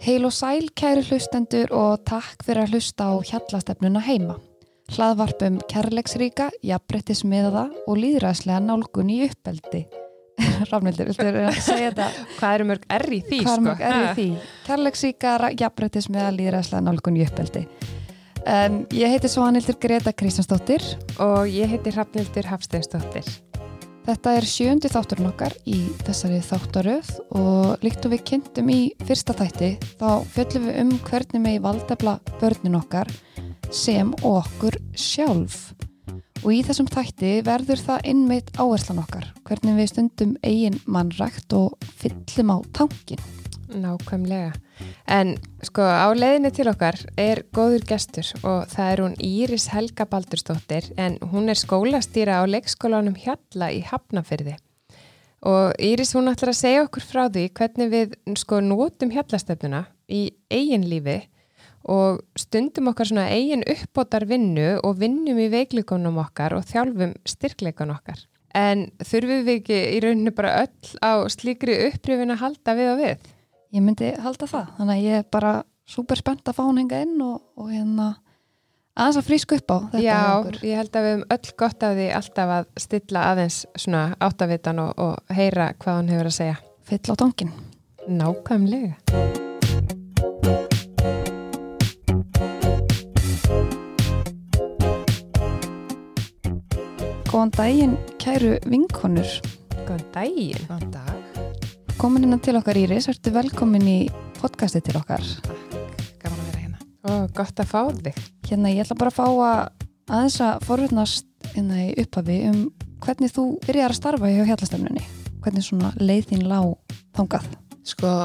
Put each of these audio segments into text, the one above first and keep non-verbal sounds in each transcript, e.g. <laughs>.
Heil og sæl kæri hlustendur og takk fyrir að hlusta á hjallastefnuna heima. Hlaðvarpum kærleiksríka, jafnbrettismiða og líðræðslega nálgun í uppeldi. <laughs> Rafnildur, viltu vera að segja þetta? <laughs> Hvað eru mörg er í því? Hvað er sko? mörg er í því? Kærleiksríka, jafnbrettismiða, líðræðslega nálgun í uppeldi. Um, ég heiti Svanildur Greta Kristjánsdóttir. Og ég heiti Hrafnildur Hafsteinsdóttir. Þetta er sjöndi þátturinn okkar í þessari þáttaröð og líkt og við kynntum í fyrsta þætti þá fjöllum við um hvernig megi valdefla börnin okkar sem okkur sjálf. Og í þessum þætti verður það innmeitt áherslan okkar, hvernig við stundum eigin mannrækt og fyllum á tankin. Nákvæmlega. En sko á leiðinni til okkar er góður gestur og það er hún Íris Helga Baldursdóttir en hún er skólastýra á leikskólanum Hjalla í Hafnafyrði. Og Íris hún ætlar að segja okkur frá því hvernig við sko nótum hjallastefnuna í eigin lífi og stundum okkar svona eigin uppbótar vinnu og vinnum í veikleikunum okkar og þjálfum styrkleikun okkar. En þurfum við ekki í rauninu bara öll á slíkri upprifin að halda við og við? Ég myndi halda það, þannig að ég er bara super spennt að fá hún henga inn og, og hérna aðeins að frísku upp á þetta Já, okkur. ég held að við höfum öll gott af því alltaf að stilla aðeins svona áttavitan og, og heyra hvað hann hefur að segja. Fyll á tankin. Nákvæmlega. Góðan daginn, kæru vinkonur. Góðan daginn. Góðan dag. Komin innan til okkar Íris, ertu velkomin í podcasti til okkar. Gaman að vera hérna. Og gott að fá þig. Hérna, ég ætla bara að fá að aðeins að forvitnast hérna í upphafi um hvernig þú byrjar að starfa hjá hjallastefnunni. Hvernig svona leið þín lág þangað. Sko,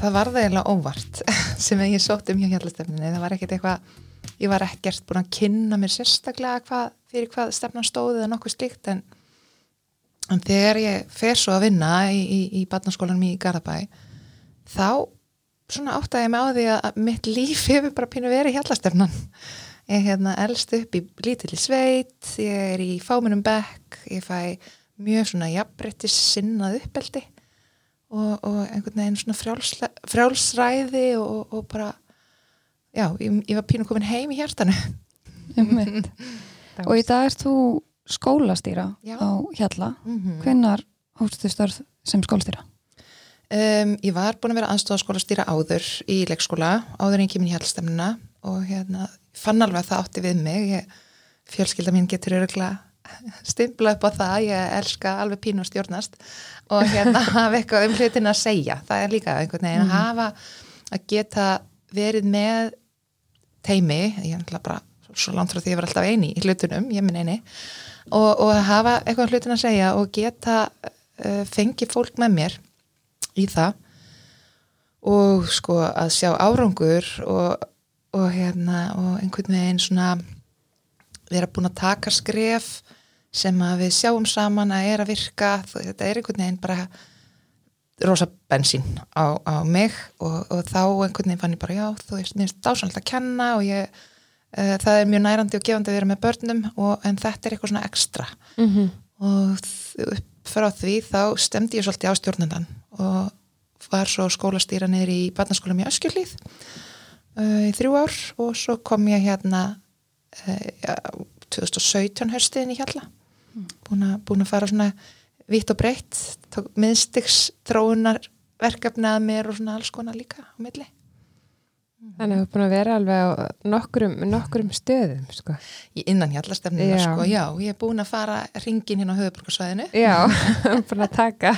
það var það eiginlega óvart <laughs> sem ég sótt um hjá hjallastefninni. Það var ekkert eitthvað, ég var ekkert búin að kynna mér sérstaklega hvað, fyrir hvað stefnan stóði eða nokkuð slíkt en, en þegar ég fer svo að vinna í, í, í barnaskólanum í Garðabæ þá svona áttaði ég mig á því að mitt líf hefur bara pínu verið hjallastefnan. Ég er hérna elst upp í lítilli sveit, ég er í fáminum bekk, ég fæ mjög svona jafnbrettis sinnað uppeldi og, og einhvern veginn svona frjálsle, frjálsræði og, og bara já, ég, ég var pínu komin heim í hjartanu <laughs> og í dag ert þú skólastýra Já. á hjalla. mm Hvenær hóstu störð sem skólastýra? um, Ég var búin að vera aðstofaskóla stýra áður í leikskóla, áður en kemur í hjallstemnuna og hérna fann alveg að það átti við mig ég, fjölskylda mín getur öruglega stimpla upp á það, ég elska alveg pínu að stjórnast og hérna <laughs> hafa eitthvað um hlutin að segja, það er líka einhvern veginn að hafa að geta verið með teimi, ég er náttúrulega bara svo langt frá því að ég var alltaf eini í hlutunum, ég minn eini og, og hafa eitthvað hlutin að segja og geta uh, fengið fólk með mér í það. Og sko að sjá árangur og, og hérna og einhvern veginn svona vera búin að taka skref sem að við sjáum saman að er að virka. Þetta er einhvern veginn bara rosa bensín á, á mig og, og þá einhvern veginn fann ég bara já, þú veist, mér finnst dásanlega að kenna og ég, það er mjög nærandi og gefandi að vera með börnum og, en þetta er eitthvað svona ekstra. Mm -hmm. og upp frá því þá stemdi ég svolítið á stjórnendan og var svo skólastýra niður í barnaskólam í Öskjulíð uh, í þrjú ár og svo kom ég hérna uh, ja, 2017 höstiðin í Hjalla. Að, búin að fara svona vitt og breytt miðstygs þróunar verkefni að mér og svona alls konar líka á milli Þannig að þú er búin að vera alveg á nokkrum, nokkrum stöðum, sko. í innan Hjallastefnina Já. sko, já, ég er búin að fara ringin hérna á höfuborgarsvæðinu Já, <laughs> búin að taka.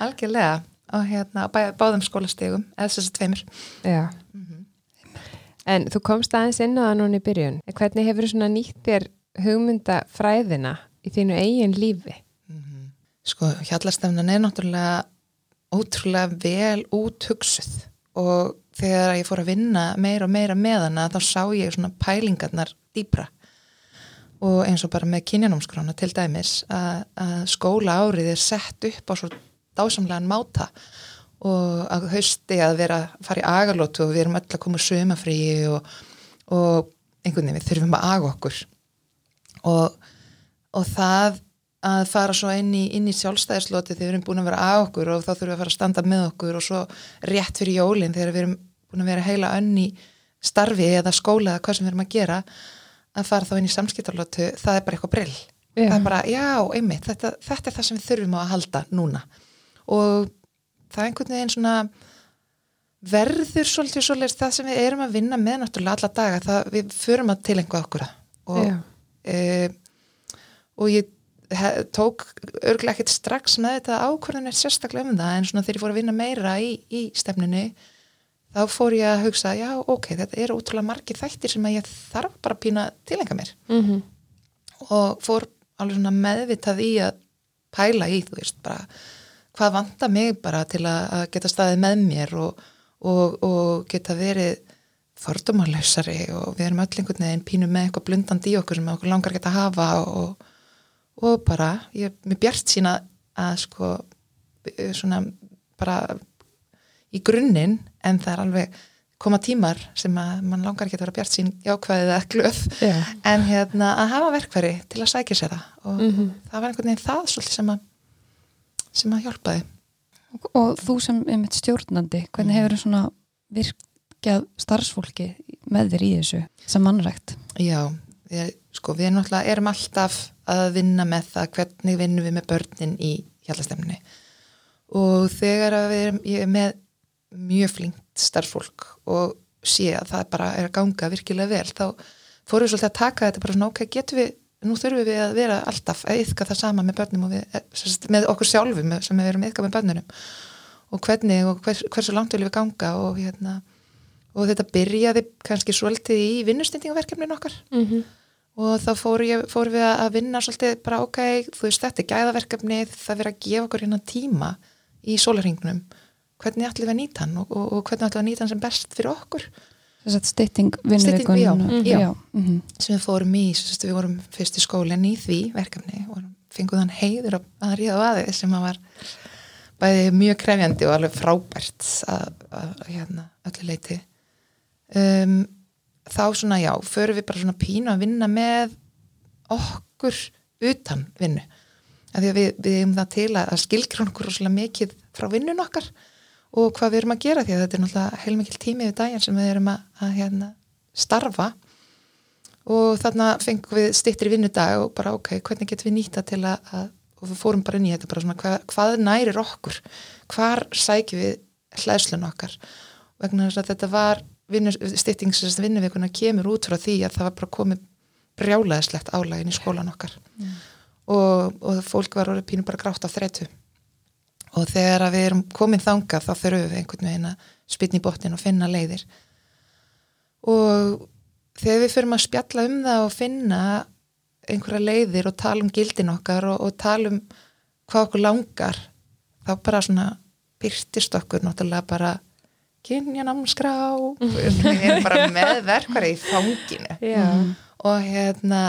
algjörlega og hérna bæ, báðum skólastegum eða þess að tveimur Já. En þú komst aðeins inn á það núna í byrjun. Hvernig hefur þú svona nýtt þér hugmyndafræðina í þínu eigin lífi? Sko, hjallastefnan er náttúrulega ótrúlega vel úthugsuð og þegar ég fór að vinna meira og meira með hana þá sá ég svona pælingarnar dýpra. Og eins og bara með kynjanámskrána til dæmis að, að skóla árið er sett upp á svo dásamlegan máta og að hausti að vera að fara í agalótu og við erum öll að koma sömafríi og, og einhvern veginn við þurfum að aga okkur. Og, og það að fara svo inn í, í sjálfstæðisloti þegar við erum búin að vera að okkur og þá þurfum við að fara að standa með okkur og svo rétt fyrir jólinn þegar við erum búin að vera heila önn í starfi eða skóla eða hvað sem við erum að gera að fara þá inn í samskiptarlotu það er bara eitthvað brill Já. það er bara, já, einmitt, þetta, þetta er það sem við þurfum á að halda núna og það er einhvern veginn svona verður svolítið svolítið það sem við erum að vinna með náttúrulega alla daga, það við förum að tilengja okkur og Já. e, og ég tók örglega ekkert strax með þetta ákvörðunir sérstaklega um það en svona þegar ég fór að vinna meira í, í stefnunni þá fór ég að hugsa já ok, þetta eru ótrúlega margir þættir sem að ég þarf bara að pína tilenga mér. Mm og fór alveg svona meðvitað í að pæla í, þú veist, bara hvað vanda mig bara til að, geta staðið með mér og, og, og geta verið fordómarlausari og við erum öll einhvern veginn pínu með eitthvað blundandi í okkur sem okkur langar geta að hafa og, og bara, ég mér bjart sína að sko svona bara í grunninn en það er alveg koma tímar sem að mann langar ekki að vera bjart sín jákvæðið eða glöð Já. en hérna að hafa verkfæri til að sækja sér það og Mhm. það var einhvern veginn það svolítið sem að sem að hjálpaði Og þú sem einmitt stjórnandi, hvernig hefur svona virkjað starfsfólki með þér í þessu sem mannrækt? Já, við, sko við náttúrulega erum alltaf að vinna með það hvernig vinnum við með börnin í hjallastemni og þegar við erum ég er með mjög flinkt starfsfólk og sé að það bara er að ganga virkilega vel, þá fórum við svolítið að taka þetta bara svona, ok, getum við nú þurfum við að vera alltaf að yfka það sama með börnum og við, eh, með okkur sjálfum sem við erum yfka með börnunum. Og hvernig og hvers, hversu langt viljum við ganga og hérna og þetta byrjaði kannski svolítið í vinnustendingaverkefnin okkar. Mhm. Og þá fór ég, fórum við að vinna svolítið bara ok, þú veist þetta er gæðaverkefni það verið að gefa okkur hérna tíma í sólarhingnum, hvernig ætlum við að nýta hann og, og, og hvernig ætlum við að nýta hann sem best fyrir okkur? Þess að stytting vinnuvikun já, og- já. já, mhm. sem við fórum í, sérst, við vorum fyrst í skólinn í því verkefni og fengum þann heiður að, að ríða á aðeins sem að var bæði mjög krefjandi og alveg frábært að, að, að hérna, öllu leiti um, þá svona já, förum við bara svona pínu að vinna með okkur utan vinnu. Af því að við, við erum það til að, skilgrun okkur rosalega mikið frá vinnun okkar og hvað við erum að gera því að þetta er náttúrulega heilmikil tími við daginn sem við erum að, að hérna, starfa. Og þarna fengum við stittir vinnudag og bara ok, hvernig getum við nýta til að, að og við fórum bara inn í þetta bara svona hvað, hvað nærir okkur, hvar sækjum við hlæðslun okkar? Vegna þess að þetta var stittingsins vinnuvikuna kemur út frá því að það var bara komið brjálæðislegt álægin í skólan okkar. Og, og fólk var orðið pínu bara grátt af þreytu. Og þegar við erum komin þangað þá þurfum við einhvern veginn að spilna í botnin og finna leiðir. Og þegar við fyrir að spjalla um það og finna einhverja leiðir og tala um gildin okkar og, og tala um hvað okkur langar þá bara svona byrtist okkur náttúrulega bara kynja námskrá við erum bara með verkværi í fanginu. Já. og hérna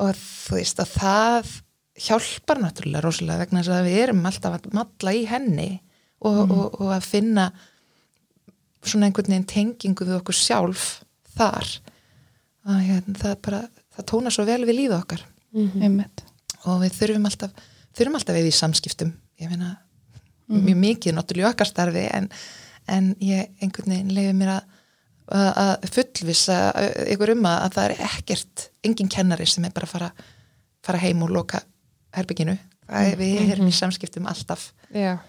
og þú veist að það hjálpar náttúrulega rosalega vegna þess að við erum alltaf að matla í henni og, og, og að finna svona einhvern veginn tengingu við okkur sjálf þar. Að hérna, það bara það tóna svo vel við lífið okkar. Einmitt. og við þurfum alltaf þurfum alltaf við í samskiptum. Ég meina mjög mikið náttúrulega í okkar starfi en, en ég einhvern veginn leiði mér að að fullvissa ykkur um að, að það er ekkert engin kennari sem er bara að fara, fara heim og loka herbygginu er, við erum í samskiptum alltaf. Já.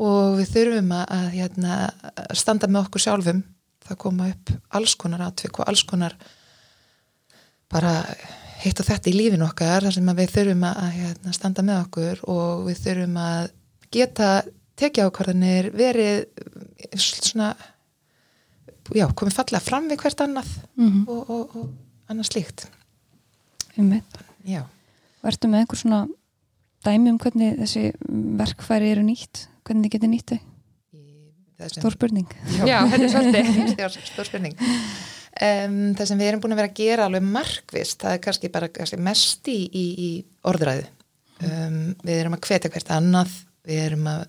og við þurfum að, að hérna, standa með okkur sjálfum. Það koma upp alls konar atvik og alls konar bara hitt og þetta í lífin okkar þar sem við þurfum að, að hérna, standa með okkur og við þurfum að geta tekja ákvarðanir verið svona já, komið fallega fram við hvert annað Mm og, og, og annað slíkt já, ertu með einhver svona dæmi um hvernig þessi verkfæri eru nýtt? Hvernig þið getið nýtt þau? Stór spurning. Já, þetta er svolítið. <laughs> stór spurning um, það sem við erum búin að vera að gera alveg markvist, það er kannski bara kannski mest í, í, í orðræðu um, við erum að hvetja hvert annað við erum að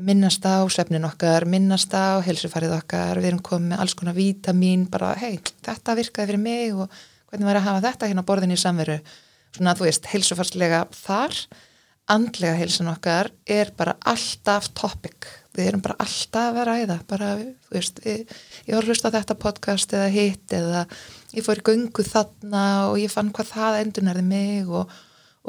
minnast á svefnin okkar, minnast á helsufarið okkar, við erum komið með alls konar vítamín, bara hei, þetta virkaði fyrir mig og hvernig var að hafa þetta hérna á borðinni í samveru. Svona þú veist, helsufarslega þar andlega heilsan okkar er bara alltaf topic. Við erum bara alltaf að það bara, þú veist, ég, ég var að hlusta á þetta podcast eða hitt eða ég fór í göngu þarna og ég fann hvað það endurnærði mig og,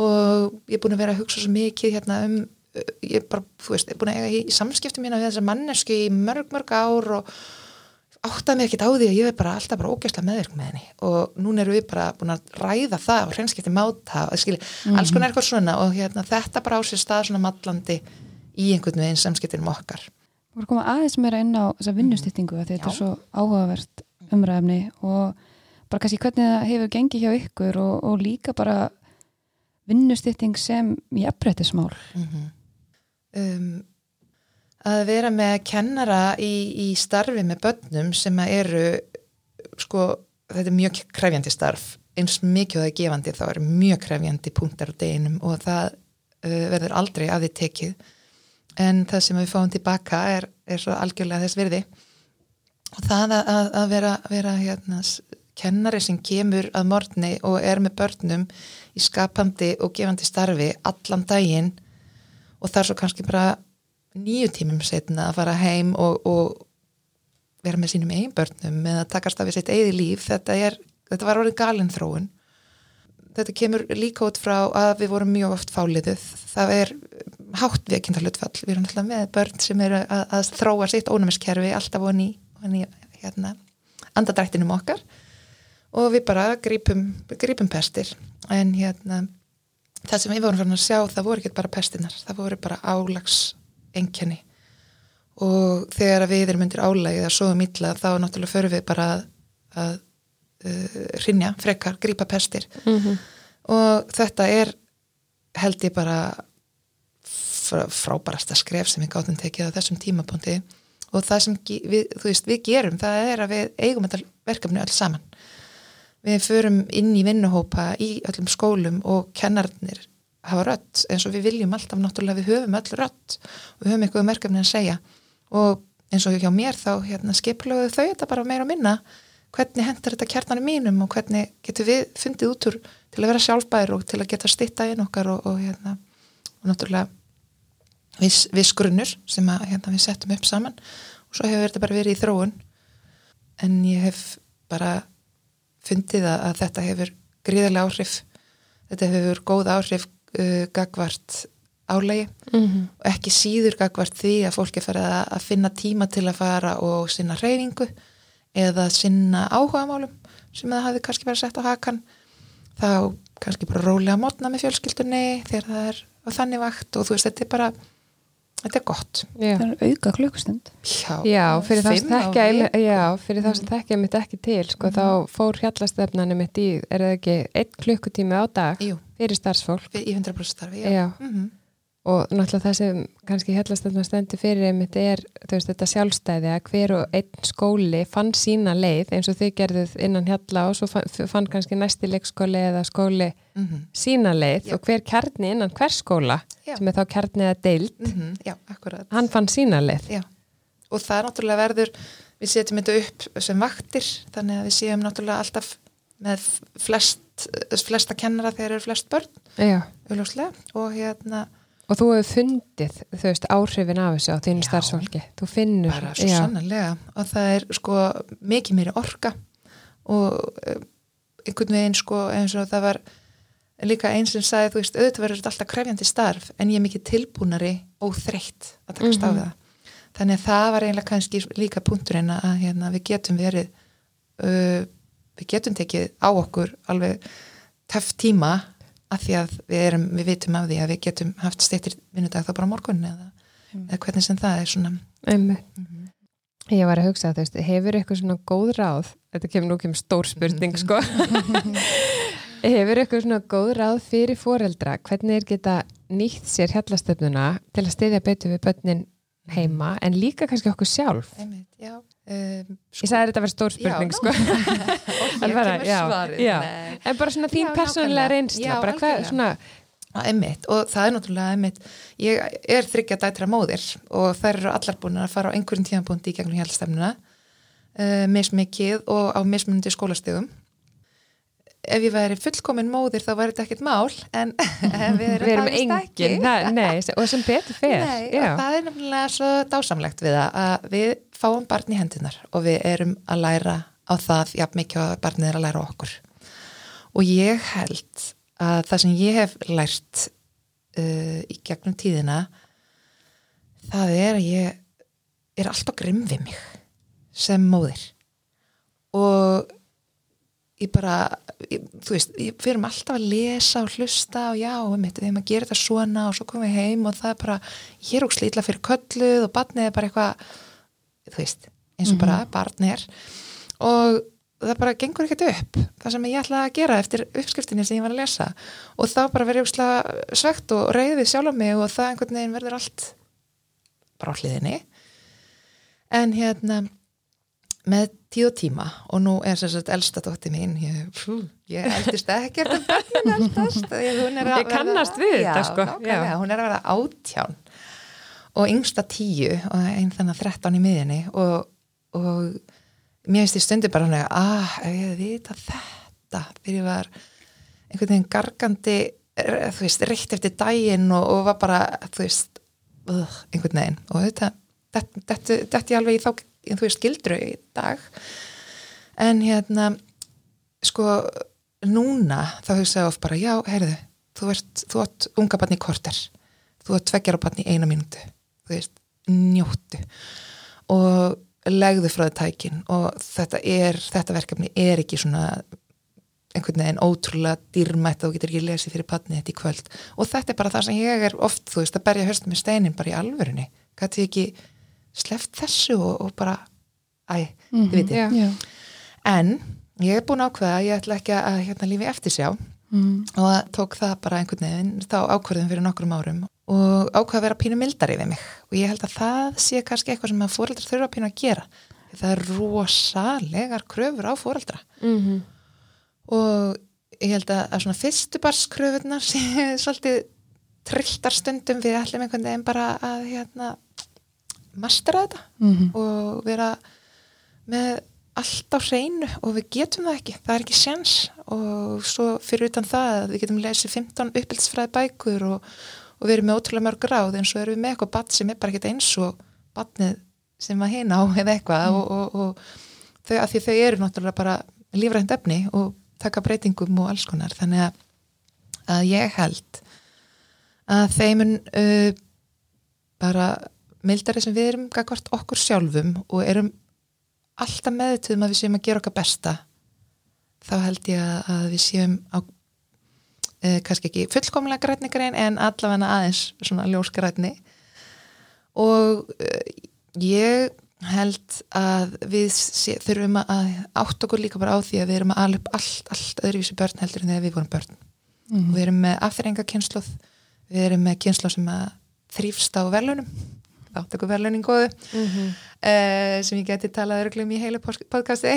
og ég er búin að vera að hugsa svo mikið hérna um ég er bara, þú veist, ég er búin að eiga í, samskiptum mína við þessa mannesku í mörg, mörg ár og áttaði mig ekkert á því að ég er bara alltaf bara ógæsla meðvirk með henni og núna erum við bara búin að ræða það og hreinskipti máta og skilji, mm. alls konar eitthvað svona og hérna, þetta bara á sér stað svona mallandi í einhvern veginn samskiptinum okkar Þú voru að koma aðeins meira inn á þessa vinnustýttingu mm. þetta er svo áhugavert umræðumni og bara kannski hvernig það hefur gengið hjá ykkur og, og líka bara vinnustýtting sem í aprættismál mm -hmm. Um, að vera með kennara í, í starfi með börnum sem eru sko, þetta er mjög krefjandi starf. Eins mikið og það er gefandi þá er mjög krefjandi punktar á deginum og það uh, verður aldrei að þið tekið. En það sem við fáum tilbaka er, er svo algjörlega þess verði og það að, að vera, vera hérna, kennari sem kemur að morgni og er með börnum í skapandi og gefandi starfi allan daginn og það er svo kannski bara nýju tímum setna að fara heim og, og vera með sínum eigin börnum með að takast af því sitt eigin líf. Þetta, er, þetta var orðið galin þróun. Þetta kemur líka út frá að við vorum mjög oft fáliðuð það er hátt veikindalutfall við erum alltaf með börn sem eru að, að þróa sitt ónumiskerfi alltaf og ný, ný hérna, andadrættinum okkar. Og við bara grípum, grípum pestir. En hérna það sem við vorum fyrir að sjá það voru ekki bara pestinnar það voru bara álags engjani og þegar við erum undir álægið að sofa milla þá náttúrulega förum við bara að, að uh, rinja, frekar, grípa pestir. Mm -hmm. og þetta er held ég bara frá, frábærasta skref sem við gáttum tekið á þessum tímapunkti. Og það sem við, veist, við gerum það er að við eigum þetta verkefni öll saman við förum inn í vinnuhópa í öllum skólum og kennarnir hafa rött eins og við viljum alltaf náttúrulega við höfum öll rött og við höfum eitthvað merkefni að segja. Og eins og hjá mér þá hérna, skiplaðu þau þetta bara meira að minna. Hvernig hendur þetta kjarnanum mínum og hvernig getur við fundið út úr til að vera sjálfbær og til að geta stitta inn okkar og, og hérna og náttúrulega viss, viss grunnur sem að, hérna, við settum upp saman. Og svo hefur þetta bara verið í þróun. En ég hef bara fundið að, að þetta hefur gríðarlega áhrif þetta hefur góð áhrif uh, gagvart álægi mm -hmm. og ekki síður gagvart því að fólk er farið að, að finna tíma til að fara og sinna reyningu eða sinna áhugamálum sem það hafi kannski verið sett á hakan þá kannski bara rólega mótna með fjölskyldunni þegar það er á þannig vakt og þú veist þetta er bara þetta er gott já. það er auka klukkustund já, já, fyrir þá sem þekkja já, fyrir þá sem þekkja mitt ekki til sko, mm -hmm. þá fór hjallastefnanum mitt í er það ekki einn klukkutími á dag Jú fyrir starfsfólk í 100% starfi, já, já. Mm -hmm. Og náttúrulega það sem kannski hellastöndum stendur fyrir einmitt er veist, þetta sjálfstæði að hver og einn skóli fann sína leið eins og þið gerðuð innan hjalla og svo fann, fann kannski næsti leikskóli eða skóli mm -hmm. sína leið já. og hver kjarni innan hver skóla já. sem er þá kjarni eða deilt mm -hmm. hann fann sína leið og það náttúrulega verður við setjum þetta upp sem vaktir þannig að við séum náttúrulega alltaf með flest, flesta kennara þegar eru flest börn og hérna Og þú hefur fundið, þú veist, áhrifin af þessu á þínu starfsfólki. Þú finnur. Bara svo já. sannlega. Og það er sko mikið mér orka og eh, einhvern veginn sko eins og það var líka eins sem sagði, þú veist, auðvitað verður þetta alltaf krefjandi starf en ég er mikið tilbúnari og þreytt að takast mm -hmm. á mhm. það. Þannig að það var eiginlega kannski líka punkturinn að hérna, við getum verið uh, við getum tekið á okkur alveg töff tíma að því að við, erum, við vitum af því að við getum haft steytir vinnudag þá bara morgun eða, mm. eða hvernig sem það er svona. Mm -hmm. Ég var að hugsa að hefur eitthvað svona góð ráð? Þetta kemur nú kemur stór spurning sko. <laughs> <laughs> Hefur eitthvað svona góð ráð fyrir foreldra? Hvernig er geta nýtt sér hjallastöfnuna til að steyðja betur við börnin heima en líka kannski okkur sjálf. Einmitt, já. Um, sko, ég sagði þetta að vera stór spurning sko. <laughs> og bara, já, já. en bara svona þín persónulega reynsla bara hvað svona Einmitt, og það er náttúrulega einmitt ég er þryggja dætra móðir og þær eru allar búin að fara á einhverjum tímanbúndi í gegnum hjálpstæmnuna uh, mismikið og á mismundi skólastegum ef ég væri fullkomin móðir þá væri þetta ekkert mál en, <laughs> við erum, Við erum engin, það, nei, og sem betur fer. Nei, það er nefnilega svo dásamlegt við að við fáum barn í hendunar og við erum að læra á það jafn mikið að barnið er að læra okkur. Og ég held að það sem ég hef lært uh, í gegnum tíðina það er að ég er alltaf grimm við mig sem móðir. Og ég bara, ég, þú veist, ég fyrir alltaf að lesa og hlusta og já, við mitt, við hefum að gera þetta svona og svo komum við heim og það er bara, ég er ógslega illa fyrir kölluð og barnið er bara eitthvað, þú veist, eins og bara barnið er. Og það bara gengur ekkert upp, það sem ég ætlaði að gera eftir uppskriftinni sem ég var að lesa. Og þá bara verið ógslega svegt og reyðið sjálf á mig og það einhvern veginn verður allt bara á hliðinni. En hérna með tíu og tíma og nú er sem sagt elsta dótti mín ég, fú, ég eldist ekkert um börnin eldast ég, hún er að Ég kannast við já, þetta, sko, nákvæmlega, hún er að vera átján og yngsta tíu og einn þannig að þrettán í miðinni og, og mér finnst í stundu bara að ah, ég vita þetta þegar ég var einhvern veginn gargandi þú veist, reitt eftir daginn og, og var bara, þú veist uh, einhvern veginn. Og þetta þetta þetta ég alveg í þá þú veist, gildru í dag. En hérna sko, núna þá hugsa ég of bara, já, heyrðu þú ert, þú ert unga barn í korter. Þú ert tveggjar á barn í eina mínútu. Þú veist, njóttu. Og legðu frá þið tækin. Og þetta er, þetta verkefni er ekki svona einhvern veginn ótrúlega dýrmætt og getur ekki lesið fyrir patni þetta í kvöld. Og þetta er bara það sem ég er oft þú veist að berja höstum með steinin bara í alvörunni. Gæti ég ekki sleft þessu og, og bara æ, þið viti Já. Já. en ég er búin að ákveða að ég ætla ekki að hérna lífi eftir sjá. Mm. og tók það bara einhvern veginn þá ákvörðum fyrir nokkrum árum og ákveða að vera pínu mildari við mig. Og ég held að það sé kannski eitthvað sem að fóreldrar þurfa pínu að gera. Það er rosalegar kröfur á fóreldra Mm og ég held að, að svona fyrstu barskröfurnar <laughs> sé svolítið trilltar stundum. Við ætlum einhvern veginn bara að hérna mastera þetta Mhm. og vera með allt á hreinu og við getum það ekki, það er ekki sjans og svo fyrir utan það að við getum lesið 15 uppbyldsfræði bækur og, og við erum með ótrúlega mörg ráð en svo erum við með eitthvað badd sem er bara ekki eins og badnið sem að heina á eða eitthvað. Og, og, og þau, því þau eru náttúrulega bara lífrænt efni og taka breytingum og alls konar. Þannig að, að ég held að þeimun uh, bara mildari sem við erum gagvart okkur sjálfum og erum alltaf meðutum að við séum að gera okkar besta þá held ég að, við séum á e, kannski ekki fullkomlega grætni grein en allavega aðeins svona ljósgrætni og e, ég held að við sé, þurfum að átt okkur líka bara á því að við erum að ala upp allt, allt öðruvísi börn heldur en þegar við vorum börn. Mhm. og við erum með afþrenga kynsloð við erum með kynsloð sem að þrýfst á velunum átt okkur velunin góðu uh, sem ég geti talað örglum í heila pos- podcasti.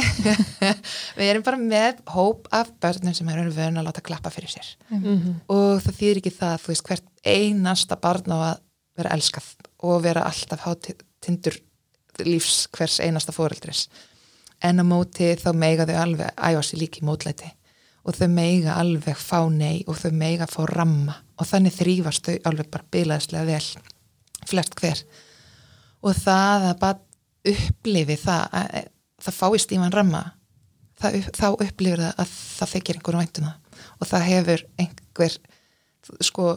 <laughs> Við erum bara með hóp af börnum sem eru vön að láta klappa fyrir sér. Og það þýðir ekki það þú veist hvert einasta barn á að vera elskað og vera alltaf hátindur lífs hvers einasta fóreldris en á móti þá meiga þau alveg æfa sér líki mótlæti. Og þau meiga alveg fá nei og þau meiga fá ramma. Og þannig þrýfast þau alveg bara bilaðislega vel flest hver og það að bara upplifi það að það fái stíman ramma það, þá upplifir það að það þykir einhverjum væntum það. Og það hefur einhver sko,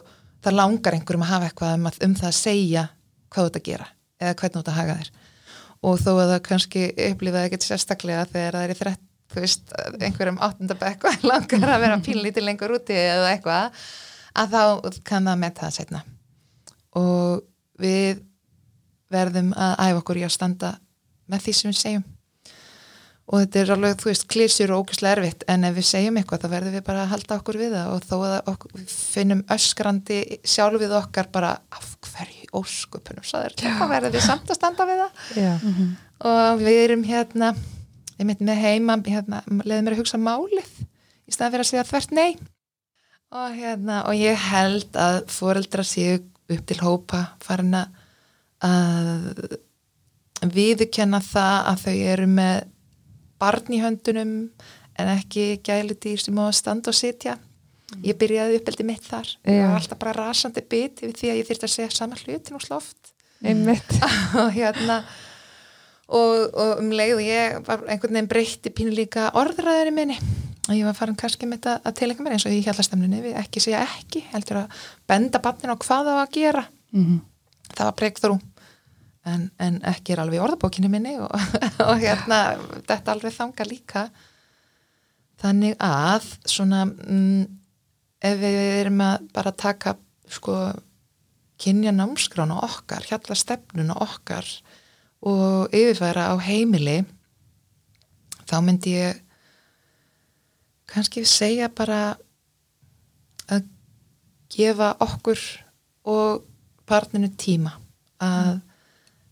það langar einhverjum að hafa eitthvað um, að, um það að segja hvað að gera eða hvernig að haga þér. Og þó að það kannski upplifa það ekkert sérstaklega þegar það er í þrett þú veist, einhverjum áttundabekk og <laughs> langar að vera pínlítið lengur úti eða eitthvað að þá kann það með það setna og við verðum að æfa okkur í að standa með því sem við segjum. Og þetta er alveg, þú veist, klísjur og ógæslega erfitt en ef við segjum eitthvað þá verðum við bara að halda okkur við það. Og þó að okkur, við finnum öskrandi sjálf við okkar bara af hverju óskupunum þetta verðum við samt að standa við það. Já. og við erum hérna ég mynd með heima, hérna, leiðum mér að hugsa málið í staðan fyrir að segja þvert nei. Og hérna og ég held að foreldra séu upp til hópa farin að viðurkenna það að þau eru með barn í höndunum en ekki gæludýr sem á að standa og sitja. Ég byrjaði uppeldi mitt þar. Ég Já. var alltaf bara rasandi bit því að ég þyrfti að segja sama hlutin og sloft. Einmitt. <laughs> Og hérna og, og um leið og ég var einhvern veginn breytti pínu líka orðræðinni minni. Og ég var farin kannski með þetta að tilengja mér eins og í hjallastemninni við ekki segja ekki heldur að benda barnin á hvað það á að gera. Mhm. Það var breakthrough en, en ekki er alveg í orðabókinni minni og, <laughs> og hérna þetta alveg þanga líka. Þannig að svona mm, ef við erum að bara taka sko kynja námskrána okkar, hjalla stefnuna okkar og yfirfæra á heimili þá myndi ég kannski segja bara að gefa okkur og barninu tíma að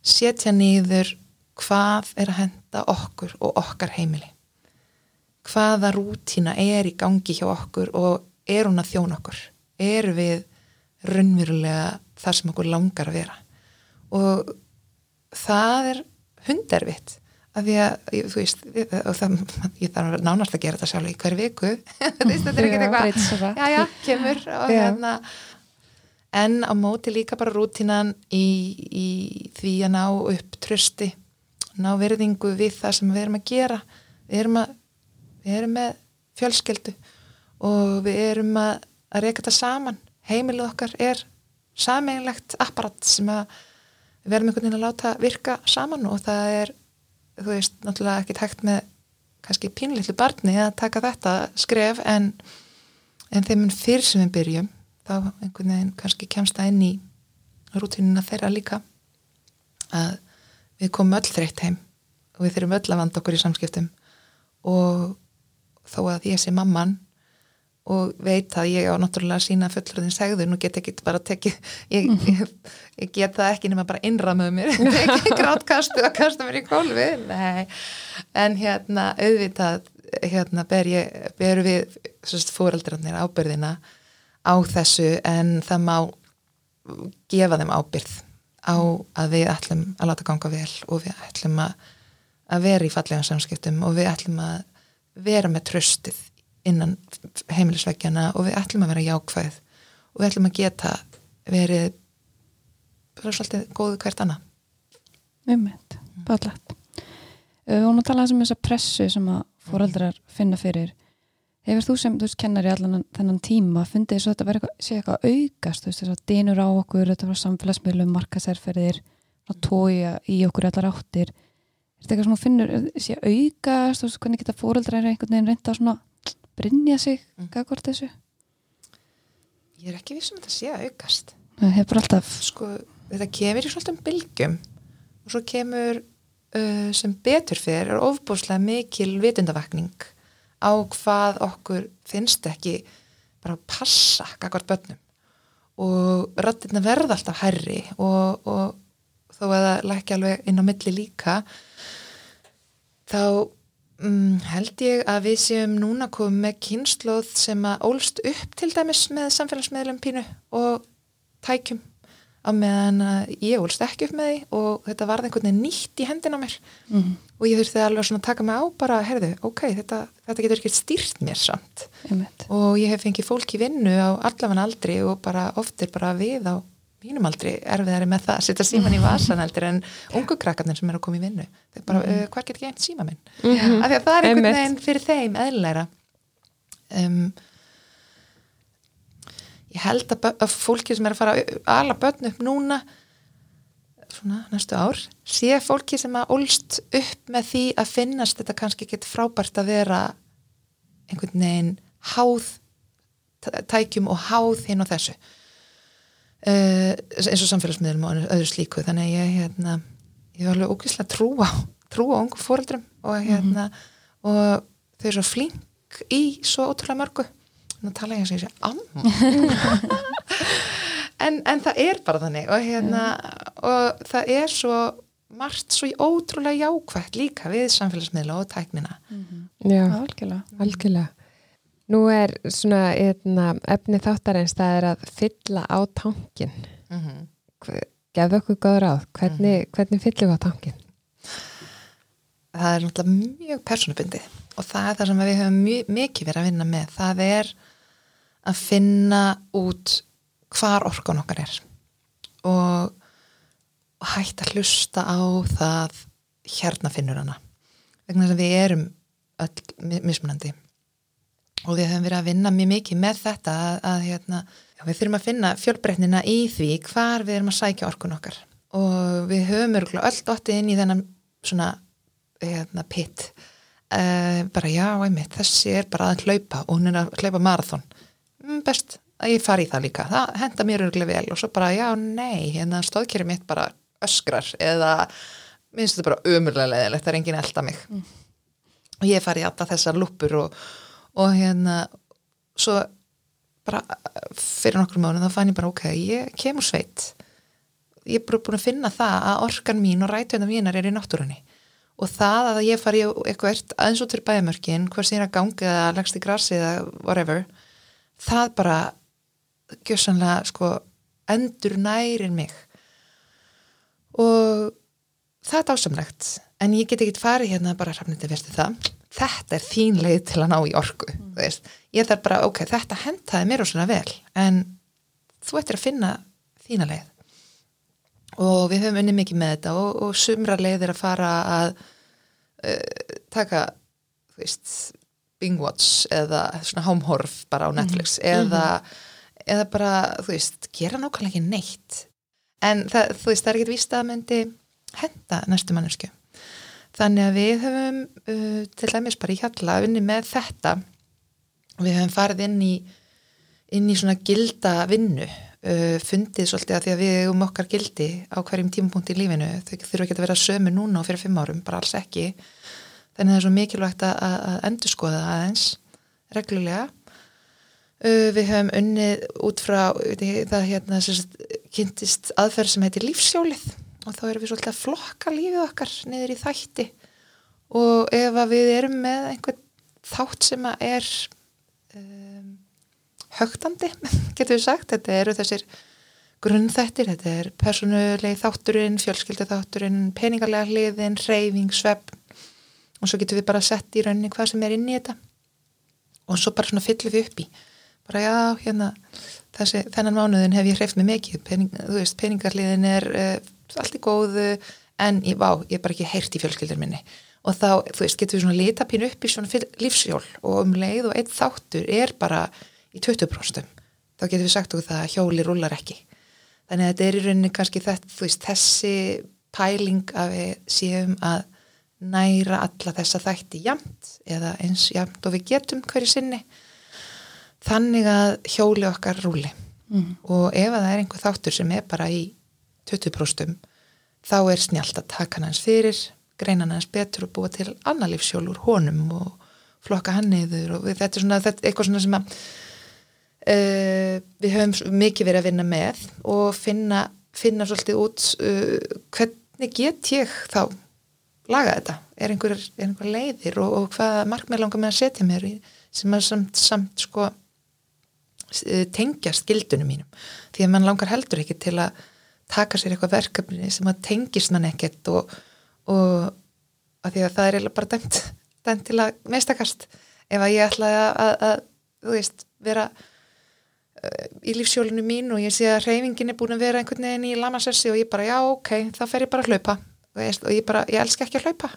setja niður hvað er að henda okkur og okkar heimili. Hvaða rútína er í gangi hjá okkur og er hún að þjóna okkur? Er við raunverulega þar sem okkur langar að vera? Og það er hunderfitt af því að, þú veist það, ég þarf nánast að gera þetta sjálf í hverju viku. <laughs> Þú veist, þetta er ekki Já, eitthvað já, já, kemur og hérna en á móti líka bara rútínan í, í því að ná upp trösti, ná verðingu við það sem við erum að gera. Við erum, að, við erum með fjölskeldu og við erum að, að reyka þetta saman. Heimilið okkar er sameinlegt apparat sem að við verðum einhvern veginn að láta virka saman og það er, þú veist, náttúrulega ekki tækt með kannski pínlítlu barni að taka þetta skref en, en þeim fyrr sem við byrjum þá einhvern veginn kannski kemst það inn í rútínuna þeirra líka að við komum öll þreytt heim og við þurfum öll að vanda okkur í samskiptum. Og þó að ég sé mamman og veit að ég á náttúrulega sína fullurðin segðun og get ekki bara tekið ég, ég, ég get það ekki nema bara innramöðu mér <laughs> tekið grátkastu og kasta mér í kólfi nei, en hérna auðvitað hérna ber ég, ber við fóreldrarnir ábyrðina á þessu en það má gefa þeim ábyrð á að við ætlum að láta ganga vel og við ætlum að, að vera í fallega samskiptum og við ætlum að vera með tröstið innan heimilisveggjana og við ætlum að vera jákvæð og við ætlum að geta verið bara svolítið góðu hvert annað. Ummitt, báðlegt. Við vorum að tala um þessa pressu sem að foreldrar finna fyrir. Hefur þú sem, þú veist, kennari allan þennan tíma fundið þess að þetta verið eitthvað, sé eitthvað aukast, þú veist, þess að dynur á okkur, þetta var samfélagsmiðlum, markasærferðir, að tója í okkur allar áttir. Er þetta eitthvað sem þú finnur, sé aukast, þú veist, hvernig geta foreldrar einhvern veginn reynda að svona brinja sig, Mm. hvað hvort þessu? Ég er ekki vissum að þetta sé að aukast. Það hefur alltaf, Sko, þetta kemur í svolítið bylgjum og svo kemur uh, sem betur fyrir er ofbúslega mikil vitundavakning á hvað okkur finnst ekki bara að passa kakvart börnum. Og rættirna verða alltaf herri og, og þó að það lækja alveg inn á milli líka þá um, held ég að við séum núna komið með kynnslóð sem að ólst upp til dæmis með samfélagsmiðlum pínu og tækjum á meðan ég ólst ekki upp með því og þetta varði einhvern veginn nýtt í hendina mér. Mm, og ég þurfti alveg svona að taka mig á bara, herðu, ok, þetta, þetta getur ekki stýrt mér samt ummitt. og ég hef fengið fólk í vinnu á allafan aldri og bara oft er bara við á mínum aldri erfiðari með það að setja síman í vasan heldur en ungu krakkarnir sem er að koma í vinnu þau bara, mm. uh, hvað get ekki einn síma minn Mhm. af því að það er einhvern Einmitt. veginn fyrir þeim eðlilegra um, ég held að, að fólki sem er að fara að ala börn upp núna svona næstu ár. Sé fólki sem að ólst upp með því að finnast þetta kannski ekki frábært að vera einhvern veginn háð tækjum og háð hinn og þessu. Uh, eins og samfélagsmiðlum og öðru slíku. Þannig að ég hérna, ég var alveg ókvæslega trú á trú á ungu fóreldrum og hérna og þau eru svo flink í svo ótrúlega mörgu. Nú tala ég að segja amma <laughs> en, en það er bara þannig og hérna og það er svo margt svo ótrúlega jákvægt líka við samfélagsmiðla og tæknina Já, Algjörlega. algjörlega. Nú er svona eitna, efni þáttarins það er að fylla á tankin. mm -hmm. Gefðu okkur góð ráð. Hvernig, hvernig fyllum við á tankin? það er náttúrulega mjög persónubundið og það er það sem við höfum mjög, mikið verið að vinna með það er að finna út hvar orkan okkar er. Og, hægt að hlusta á það hérna finnur hana. Vegna þess að við erum öll mismunandi. Og við höfum verið að vinna mjög mikið með þetta að, að hérna, við þurfum að finna fjölbreytnina í því hvar við erum að sækja orkun okkar. Og við höfum örgulega öll dottið inn í þennan svona hérna, pitt uh, bara já, einmitt, þessi er bara að hlaupa og hún er að hlaupa marathón mm, best að ég fari í það líka. Það henda mér örgulega vel og svo bara já, nei, hérna stóðkerið mitt bara öskrar eða minnst þetta bara umurlega leðilegt, það er engin elda mig. Mm. og ég fari í alltaf þessar lúpur og, og hérna svo bara fyrir nokkur mánu þá fann ég bara ok, ég kemur sveit. Ég er bara búin að finna það að orkan mín og rætveina mínar er í náttúrunni. Og það að ég fari eitthvað aðeins út fyrir bæamörkin hvers ég er að ganga eða lagst í grassi eða whatever það bara gjössanlega sko endur nærin mig og það er dásamlegt en ég get ekki farið hérna bara rafniti verði það þetta er þín leið til að ná í orku mm. ég þarf bara, ok, þetta hentaði mér og svona vel en þú ættir að finna þína leið og við höfum unni mikið með þetta og, og sumra leiðir að fara að uh, taka þú veist, Bingwatch eða svona homehorf bara á. Netflix mm -hmm. eða, eða bara þú veist, gera nákvæmlega ekki neitt. En það, þú veist, það er ekkert víst að myndi henda næstu mannesku þannig að við höfum uh, til dæmis bara í hjalla unni með þetta. Við höfum farið inn í inn í svona gilda vinnu uh, fundið svolítið að því að við um okkar gildi á hverjum tímapunkt í lífinu. Þau þurfa ekki að vera sömu núna og fyrir fimm árum bara alls ekki. Þannig að það er svo mikilvægt að, að endur skoða aðeins reglulega við höfum unnið út frá það hérna kynntist aðferð sem heitir lífsjólið. Og þá erum við svolítið að flokka lífið okkar niður í þætti. Og ef við erum með einhvern þátt sem er um, högtandi, <laughs> getur við sagt þetta eru þessir grunnþættir þetta er personulegi þátturinn fjölskylda þátturinn, peningalega hliðin reyfing, svepp og svo getur við bara sett í rauninni hvað sem er inn í þetta. Og svo bara svona fyllum við upp í bara já, hérna þessi, þennan mánuðin hef ég hreift með mikið. Pening, þú veist, peningarliðin er uh, allt í góðu, en ég, vá, ég er bara ekki heyrt í fjölskyldur minni. Og þá, þú veist, getur við svona litapínu upp í svona lífsjól og um leið og einn þáttur er bara í 20% þá getur við sagt okkur það að hjóli rúlar ekki. Þannig að þetta er í rauninni kannski þetta, veist, þessi pæling að við séum að næra alla þessa þætti jamt eða eins jamt og við getum hverju sinni þannig að hjóli okkar rúli mm. og ef að það er einhver þáttur sem er bara í 20% þá er snjált að taka hans fyrir greina hans betur og búa til annar lífsjólur honum og flokka hann niður og þetta er svona þetta, eitthvað svona sem að Uh, við höfum mikið verið að vinna með og finna, finna svolítið út uh, hvernig get ég þá laga þetta er einhver, er einhver leiðir og, og hvað markmið langar með að setja mér í, sem að samt, samt sko tengja skildunum mínum. Því að mann langar heldur ekki til að taka sér eitthvað verkefni sem að tengist mann ekkert og, og að því að það er bara dæmt, <laughs> dæmt til að meistakast ef að ég ætla að, að, að þú veist, vera í lífsjólinu mín og ég sé að reyfingin er búin að vera einhvern veginn í lamassessi og ég bara já ok, þá fer ég bara að hlaupa. Og ég bara, ég elska ekki að hlaupa.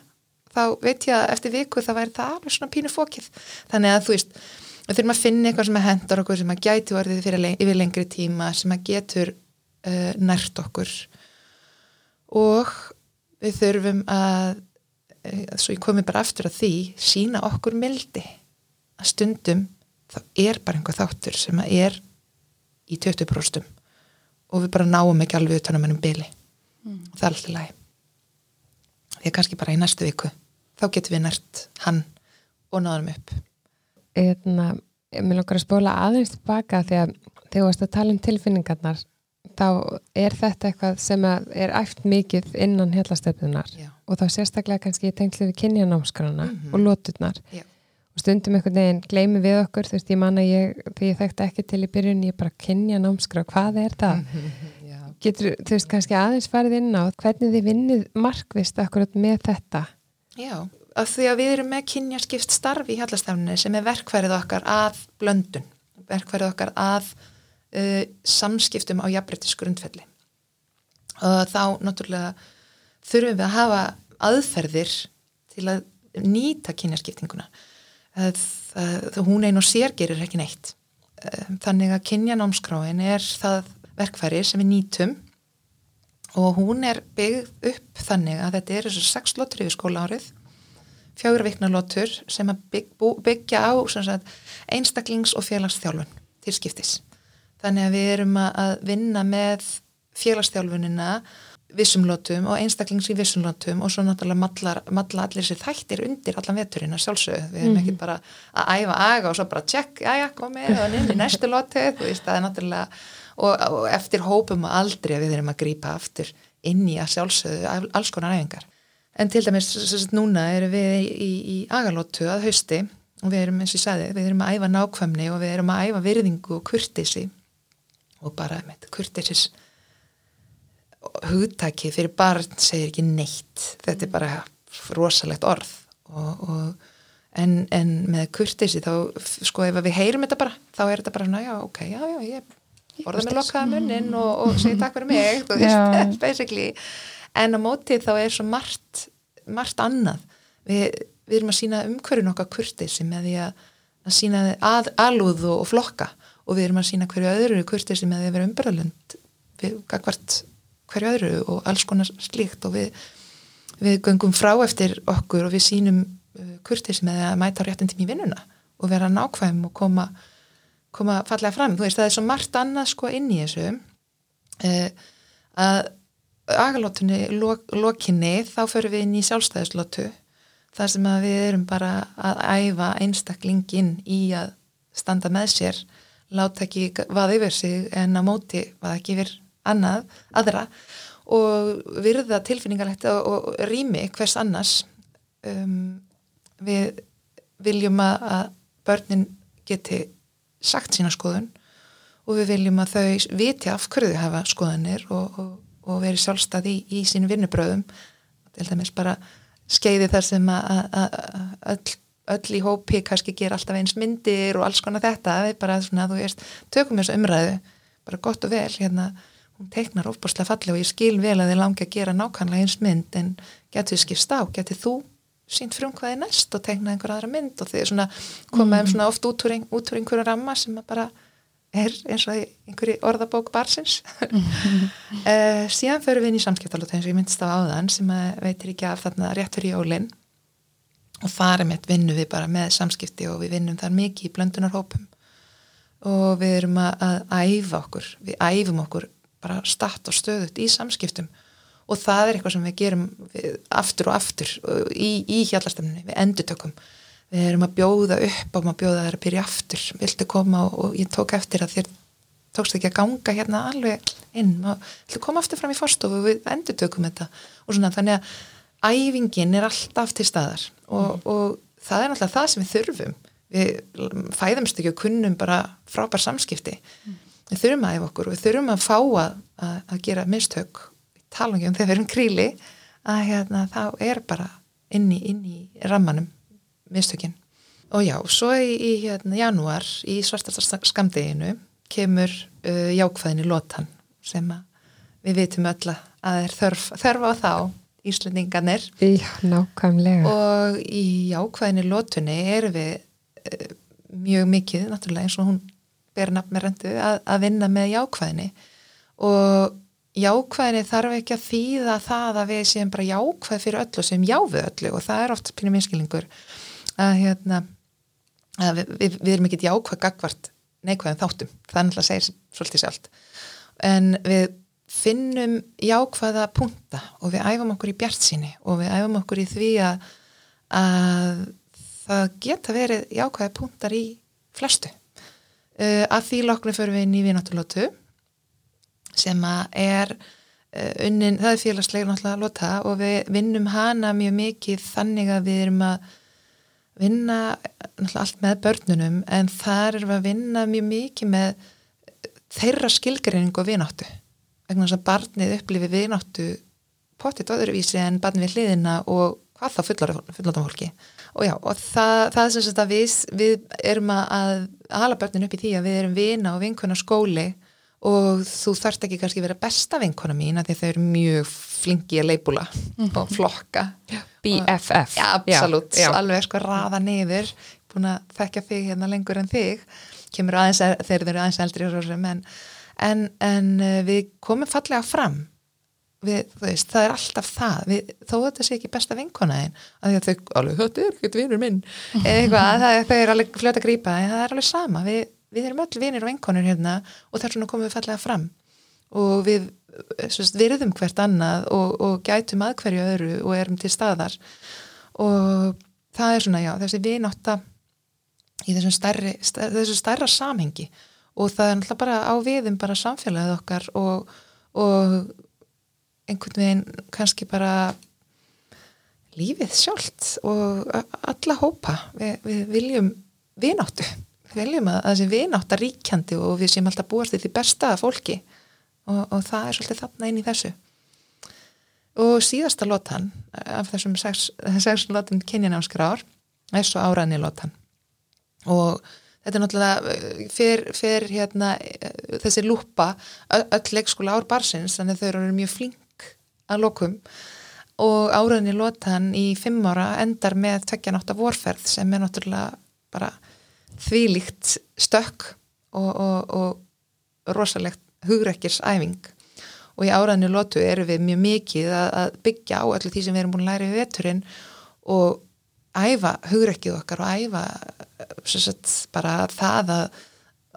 Þá veit ég að eftir viku það væri það alveg svona pínu fókið þannig að þú veist, við þurfum að finna eitthvað sem að hendar okkur sem að gæti orðið fyrir leng yfir lengri tíma sem að getur uh, nært okkur. Og við þurfum að uh, svo ég komi bara aftur að því sína okkur mildi. Að stundum þá er bara einhver þáttur sem að er í 20% og við bara náum ekki alveg utan að mennum byli mm. og það er alltaf læg því að kannski bara í næstu viku þá getum við nært hann og náðum upp Eðna, Mér langar að spóla aðeins tilbaka því að þegar þú varst að tala um tilfinningarnar þá er þetta eitthvað sem er æft mikið innan hellastöfnunar og þá sérstaklega kannski í tengslu við kynjanámskrana mm -hmm. og lóturnar Já. Og stundum einhvern veginn gleimi við okkur þú veist ég manna ég, því ég þekkti ekki til í byrjun ég bara kynja námskra, hvað er það? Getur þú veist kannski aðeins farið inn á hvernig þið vinnið markvist akkurat með þetta? Já, af því að við erum með kynjaskipt starfi í hjallastefninu sem er verkfærið okkar að blöndun, verkfærið okkar að uh, samskiptum á jafnbrettis grundfelli og þá náttúrulega þurfum við að hafa aðferðir til að nýta kynjaskiptinguna. Það, það, hún einn og sér gerir ekki neitt. Þannig að kynjanámskráin er það verkfæri sem við nýtum og hún er byggð upp þannig að þetta er þessu sex lottur yfir skóla árið fjögur vikna lottur sem að bygg, byggja á sagt, einstaklings og félagsþjálfun til skiptis þannig að við erum að vinna með félagsþjálfunina vissumlótum og einstaklings í vissumlótum og svo náttúrulega matlar, matla allir sér þættir undir allan veturinn að sjálfsögðu. Við erum mm -hmm. ekki bara að æfa aga og svo bara tjekk, já já, komið og inn í næstu lótu þú veist, það er náttúrulega og, og eftir hópum og aldrei að við erum að grýpa aftur inn í að sjálfsögðu alls konar æfingar en til dæmis sagt, núna erum við í, í, í agalótu að hausti og við erum eins og ég sagði, við erum að æfa nákvæmni og við erum að æfa virðingu og kurtisi og bara með kurtisis hugtaki fyrir barn segir ekki neitt. Þetta er bara rosalegt orð og, og, en, en með kurtisi þá sko ef við heyrum þetta bara þá er þetta bara já ok, já já ég borða með lokkaða munnin og, og segi takk fyrir mig <laughs> basically en á mótið þá er svo margt margt annað. Við, við erum að sína umhverjum okkar kurtisi með því að, að sína að, alúð og flokka. Og við erum að sína hverju öðru kurtisi með því að vera gagvart hverju öðru og alls konar slíkt. Og við, við göngum frá eftir okkur og við sínum uh, kurtis með að mæta réttin tím í vinnuna og vera nákvæm og koma, koma fallega fram. Þú veist, það er svo margt annað sko inn í þessu uh, að agalótunni lok, lokinni þá förum við inn í sjálfstæðislótu þar sem að við erum bara að æfa einstaklingin í að standa með sér láta ekki hvað yfir sig en á móti hvað ekki yfir annað, aðra og virða tilfinningarlegt og, og rými hvers annars. Um, við viljum að börnin geti sagt sína skoðun og við viljum að þau viti af hverju þau hafa skoðanir og, og, og veri sjálfstæði í, í sín vinnubröðum til dæmis bara skeiði þar sem að öll, öll í hópi kannski ger alltaf eins myndir og alls konar þetta. Við bara svona, þú veist, tökum þessu umræðu bara gott og vel hérna hún teiknar ofbúrslega falli og ég skil vel að þið langi að gera nákvæmlega eins mynd en getur skipst á, getur þú sínt frum hvað er næst og teikna einhver aðra mynd? Og þið svona komaðum mm. svona oft út úr, ein, út úr einhverju ramma sem bara er eins og einhverju orðabók barsins mm. uh, <laughs> síðan förum við inn í samskiptalóta eins og ég myndist á áðan sem veitir ekki af þarna rétt fyrir jólinn og farum eitt vinnu við bara með samskipti og við vinnum þar mikið í blöndunarhópum. Og við erum að, að æfa okkur, við æfum okkur bara statt og stöðut í samskiptum. Og það er eitthvað sem við gerum aftur og aftur í, í hjallastemninni, við endutökum við erum að bjóða upp og maður bjóða þær að byrja aftur, viltu koma og, og ég tók eftir að þér tókst ekki að ganga hérna alveg inn. Viltu koma aftur fram í fórstofu og við endutökum þetta. Og svona þannig að æfingin er alltaf til staðar. Og, mm. og það er alltaf það sem við þurfum. Við fæðumst ekki og kunnum bara frábær samskipti. Mm við þurfum að æfa okkur við þurfum að fá að, að, að gera mistök. Tala um þegar við erum kríli. Að hérna, þá er bara inn í, inn í rammanum mistökin. Og já, svo í, í hérna, janúar í svartasta skamdeginu kemur uh, jákvæðin í lotan sem við vitum öll að er þörf, þörf á þá Íslandinganir Já, nákvæmlega. Og í jákvæðin í lotunni er við uh, mjög mikið, náttúrulega eins og hún ber nafn með rendu að, að vinna með jákvæðinni. Og jákvæðinni þarf ekki að þýða það að við séum bara jákvæð fyrir öllu sem já við öllu. Og það er oft pínum einskilningur að, hérna, að við, við, við erum ekki jákvæð gagvart neikvæðum þáttum, náttúrulega að segja svolítið sjálft. En við finnum jákvæða punta og við æfum okkur í bjart síni og við æfum okkur í því að, að það geta verið jákvæða puntar í flestu. Uh, að því loknu fyrir við inn í vinátturlótu sem að er uh, unnin, það er félagslega náttúrulega lóta og við vinnum hana mjög mikið þannig að við erum að vinna náttúrulega allt með börnunum en þar erum við að vinna mjög mikið með þeirra skilgreining og vináttu. Vegna þess að barnið upplifir vináttu potið öðruvísi en barnið við hliðina og hvað þá fullorðan fólki. Og já, og það, það er sem sagt að við, við erum að, hala börnin upp í því að við erum vina og vinkona skóli og þú þarft ekki kannski vera besta vinkona mín að því þau eru mjög flingi að leipula mm -hmm. og flokka. BFF Já, absolutt, já, já. alveg sko raða niður búin að þekka þig hérna lengur en þig. Kemur aðeins, þeir eru aðeins eldri en, en, en eh, við komum fallega fram. Við, veist, það er alltaf það. Við, þó þetta sé ekki besta vinkonaðin að því að þau, alveg, þetta er ekkert vinnur minn. <laughs> Eða eitthvað, það þau er alveg fljóta að grípa en það er alveg sama, við, við erum öll vinnir og vinkonur hérna og þess vegna komum við fallega fram. Og við svist, virðum hvert annað og, og gætum að hverju öðru og erum til staðar. Og það er svona, já, þessi vináta í þessum stærri, þessu stærra samhengi. Og það er alltaf bara á viðum bara samfélagið okkar og, og einhvern veginn kannski bara lífið sjálft og alla hópa. Við, við viljum vináttu viljum að sé vinátt að ríkjandi og við séum alltaf búast því besta fólki. Og, og það er svolítið þarna inn í þessu. Og síðasta lotan af þessum sex, <laughs> sex lotan kynjanámskrár er svo áræðni lotan. Og þetta er náttúrulega fyrir, fyrir hérna, þessi lúpa öll leikskóla ár barsins þannig þau eru mjög flink að lokum. Og áraðinni lotan í fimm ára endar með tveggjanátt af vorferð sem er náttúrulega bara þvílíkt stökk og, og, og rosalegt hugrækkirsæfing og í áraðinni lotu eru við mjög mikið að, að byggja á öllu því sem við erum búin að læra við veturinn og æfa hugrækkið okkar og æfa sagt, bara það að,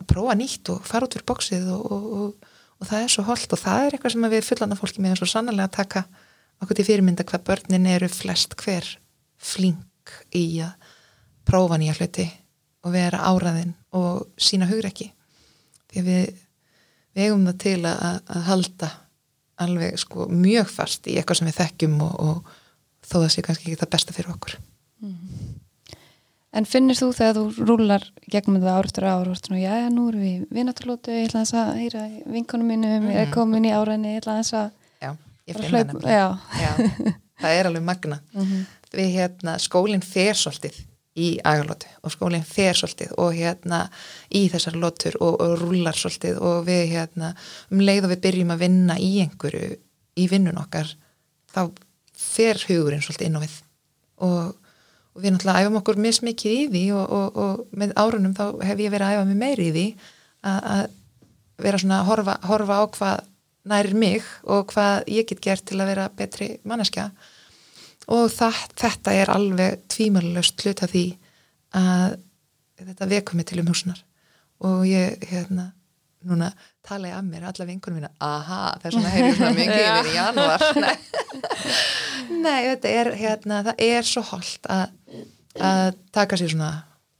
að prófa nýtt og fara út fyrir bóksið og, og og það er svo holdt og það er eitthvað sem við fullanda fólki með svo sannlega að taka okkur til fyrirmynda hvað börnin eru flest hver flink í að prófa nýja hluti og vera áraðinn og sína hugrekki því við vegum það til að, að halda alveg sko mjög fast í eitthvað sem við þekkjum og, og þó það sé kannski ekki það besta fyrir okkur mm. En finnir þú þegar þú rúlar gegnum það ártur á ártur og já, nú erum við vinnaturlótu, ég ætla að heyra vinkonum mínum, ég er mm. komin í áræðinni, ég ætla að Já, ég finn það nefnilega. Já. Já, það er alveg magna. Mm -hmm. Við hérna, skólinn fer svolítið í agalótu og skólinn fer svolítið og hérna í þessar lótur og, og rúlar svolítið og við hérna um leið og við byrjum að vinna í einhverju í vinnun okkar, þá fer hugurinn svolítið inn á við. Og og við náttúrulega æfum okkur mismikið í því og, og, með árunum þá hef ég verið að æfa mig meiri í því að vera svona að horfa, horfa á hvað nærir mig og hvað ég get gert til að vera betri manneskja og það, þetta er alveg tvímælust hlut að því að þetta vekum mig til um húsnar og ég hérna núna tala ég að mér, alla vinkunum mína aha, þess vegna hefur ég svona mikið yfir í <laughs> januar <laughs> nei, þetta er hérna, það er svo holdt að, að taka sér svona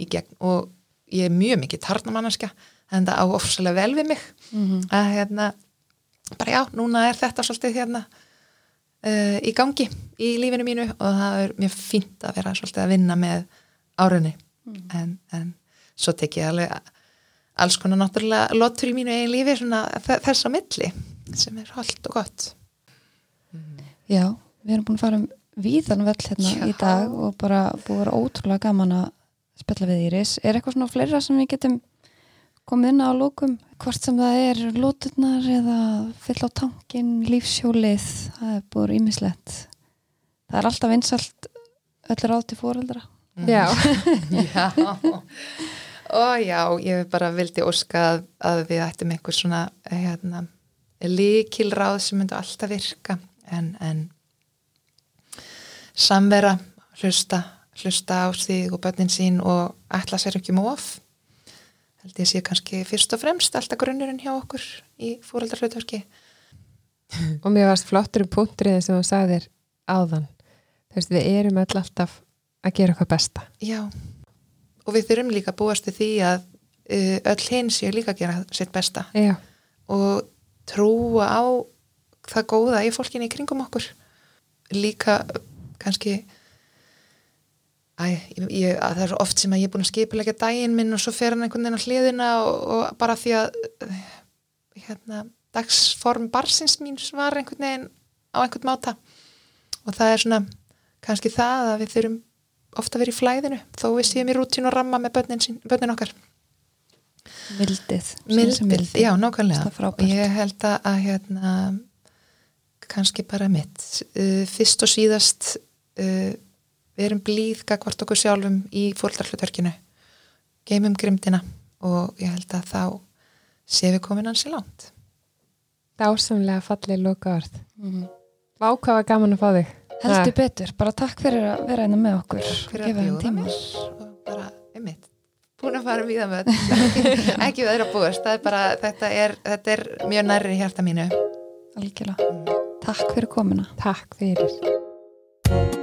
í gegn. Og ég er mjög mikið tarnamannaska en það á ofsalega vel við mig. Mm -hmm. að hérna bara já, núna er þetta svolítið hérna uh, í gangi í lífinu mínu og það er mjög fínt að vera svolítið að vinna með áraunni mm. en, en svo tek ég alveg alls konar náttúrulega lotur í mínu eigin lífi svona þess að milli sem er holdt og gott Já, við erum búin að fara um víðan vell hérna Já. í dag og bara búin að vera ótrúlega gaman að spilla við Íris. Er eitthvað svona fleira sem við getum komið inn á lókum hvort sem það er lóturnar eða fyll á tankin, lífsjólið það er búin ímislegt það er alltaf einsalt öllur átti fóreldra Já. <laughs> Já. Og já, ég bara vildi óska að, að við ættum einhver svona hérna, líkilráð sem myndi alltaf virka. En, en samvera hlusta, hlusta á þig og börnin sín og ætla sér ekki móf held ég sé kannski fyrst og fremst alltaf grunnurinn hjá okkur í fóröldarhlautverki <laughs> og mér varst flottur um punkturinn sem þú sagðir áðan. Þú veist við erum öll alltaf að gera okkar besta. Já. Og við þurfum líka búast til því að uh, öll hins séu líka að gera sitt besta. Já. og trúa á það góða í fólkinni í kringum okkur. Líka kannski æ, ég, það er oft sem að ég er búin að skipilega daginn minn og svo fer hann einhvern veginn á hliðina og, og bara því að hérna, dagsform barsins mín var einhvern veginn á einhvern máta. Og það er svona kannski það að við þurfum ofta að vera í flæðinu þó við séum í rútínu og ramma með börnin, sín, börnin okkar. Mildið. Mildið, já, nákvæmlega. Og ég held að hérna, kannski bara mitt. Uh, fyrst og síðast uh, við erum blíð gagvart okkur sjálfum í fóröldarhlutverkinu geymum grimdina og ég held að þá séum við komin ansi langt Dásamlega fallið loka orð. Mhm. Vákvaða gaman að fá þig. Heldur betur, bara takk fyrir að vera einna með okkur fyrir að bjóða tíma. mér og bara, einmitt búin að fara við það með ekki <laughs> við þeirra búist, það er bara þetta er, þetta er mjög nærri hjarta mínu Algjörlega. Takk fyrir komuna. Takk fyrir.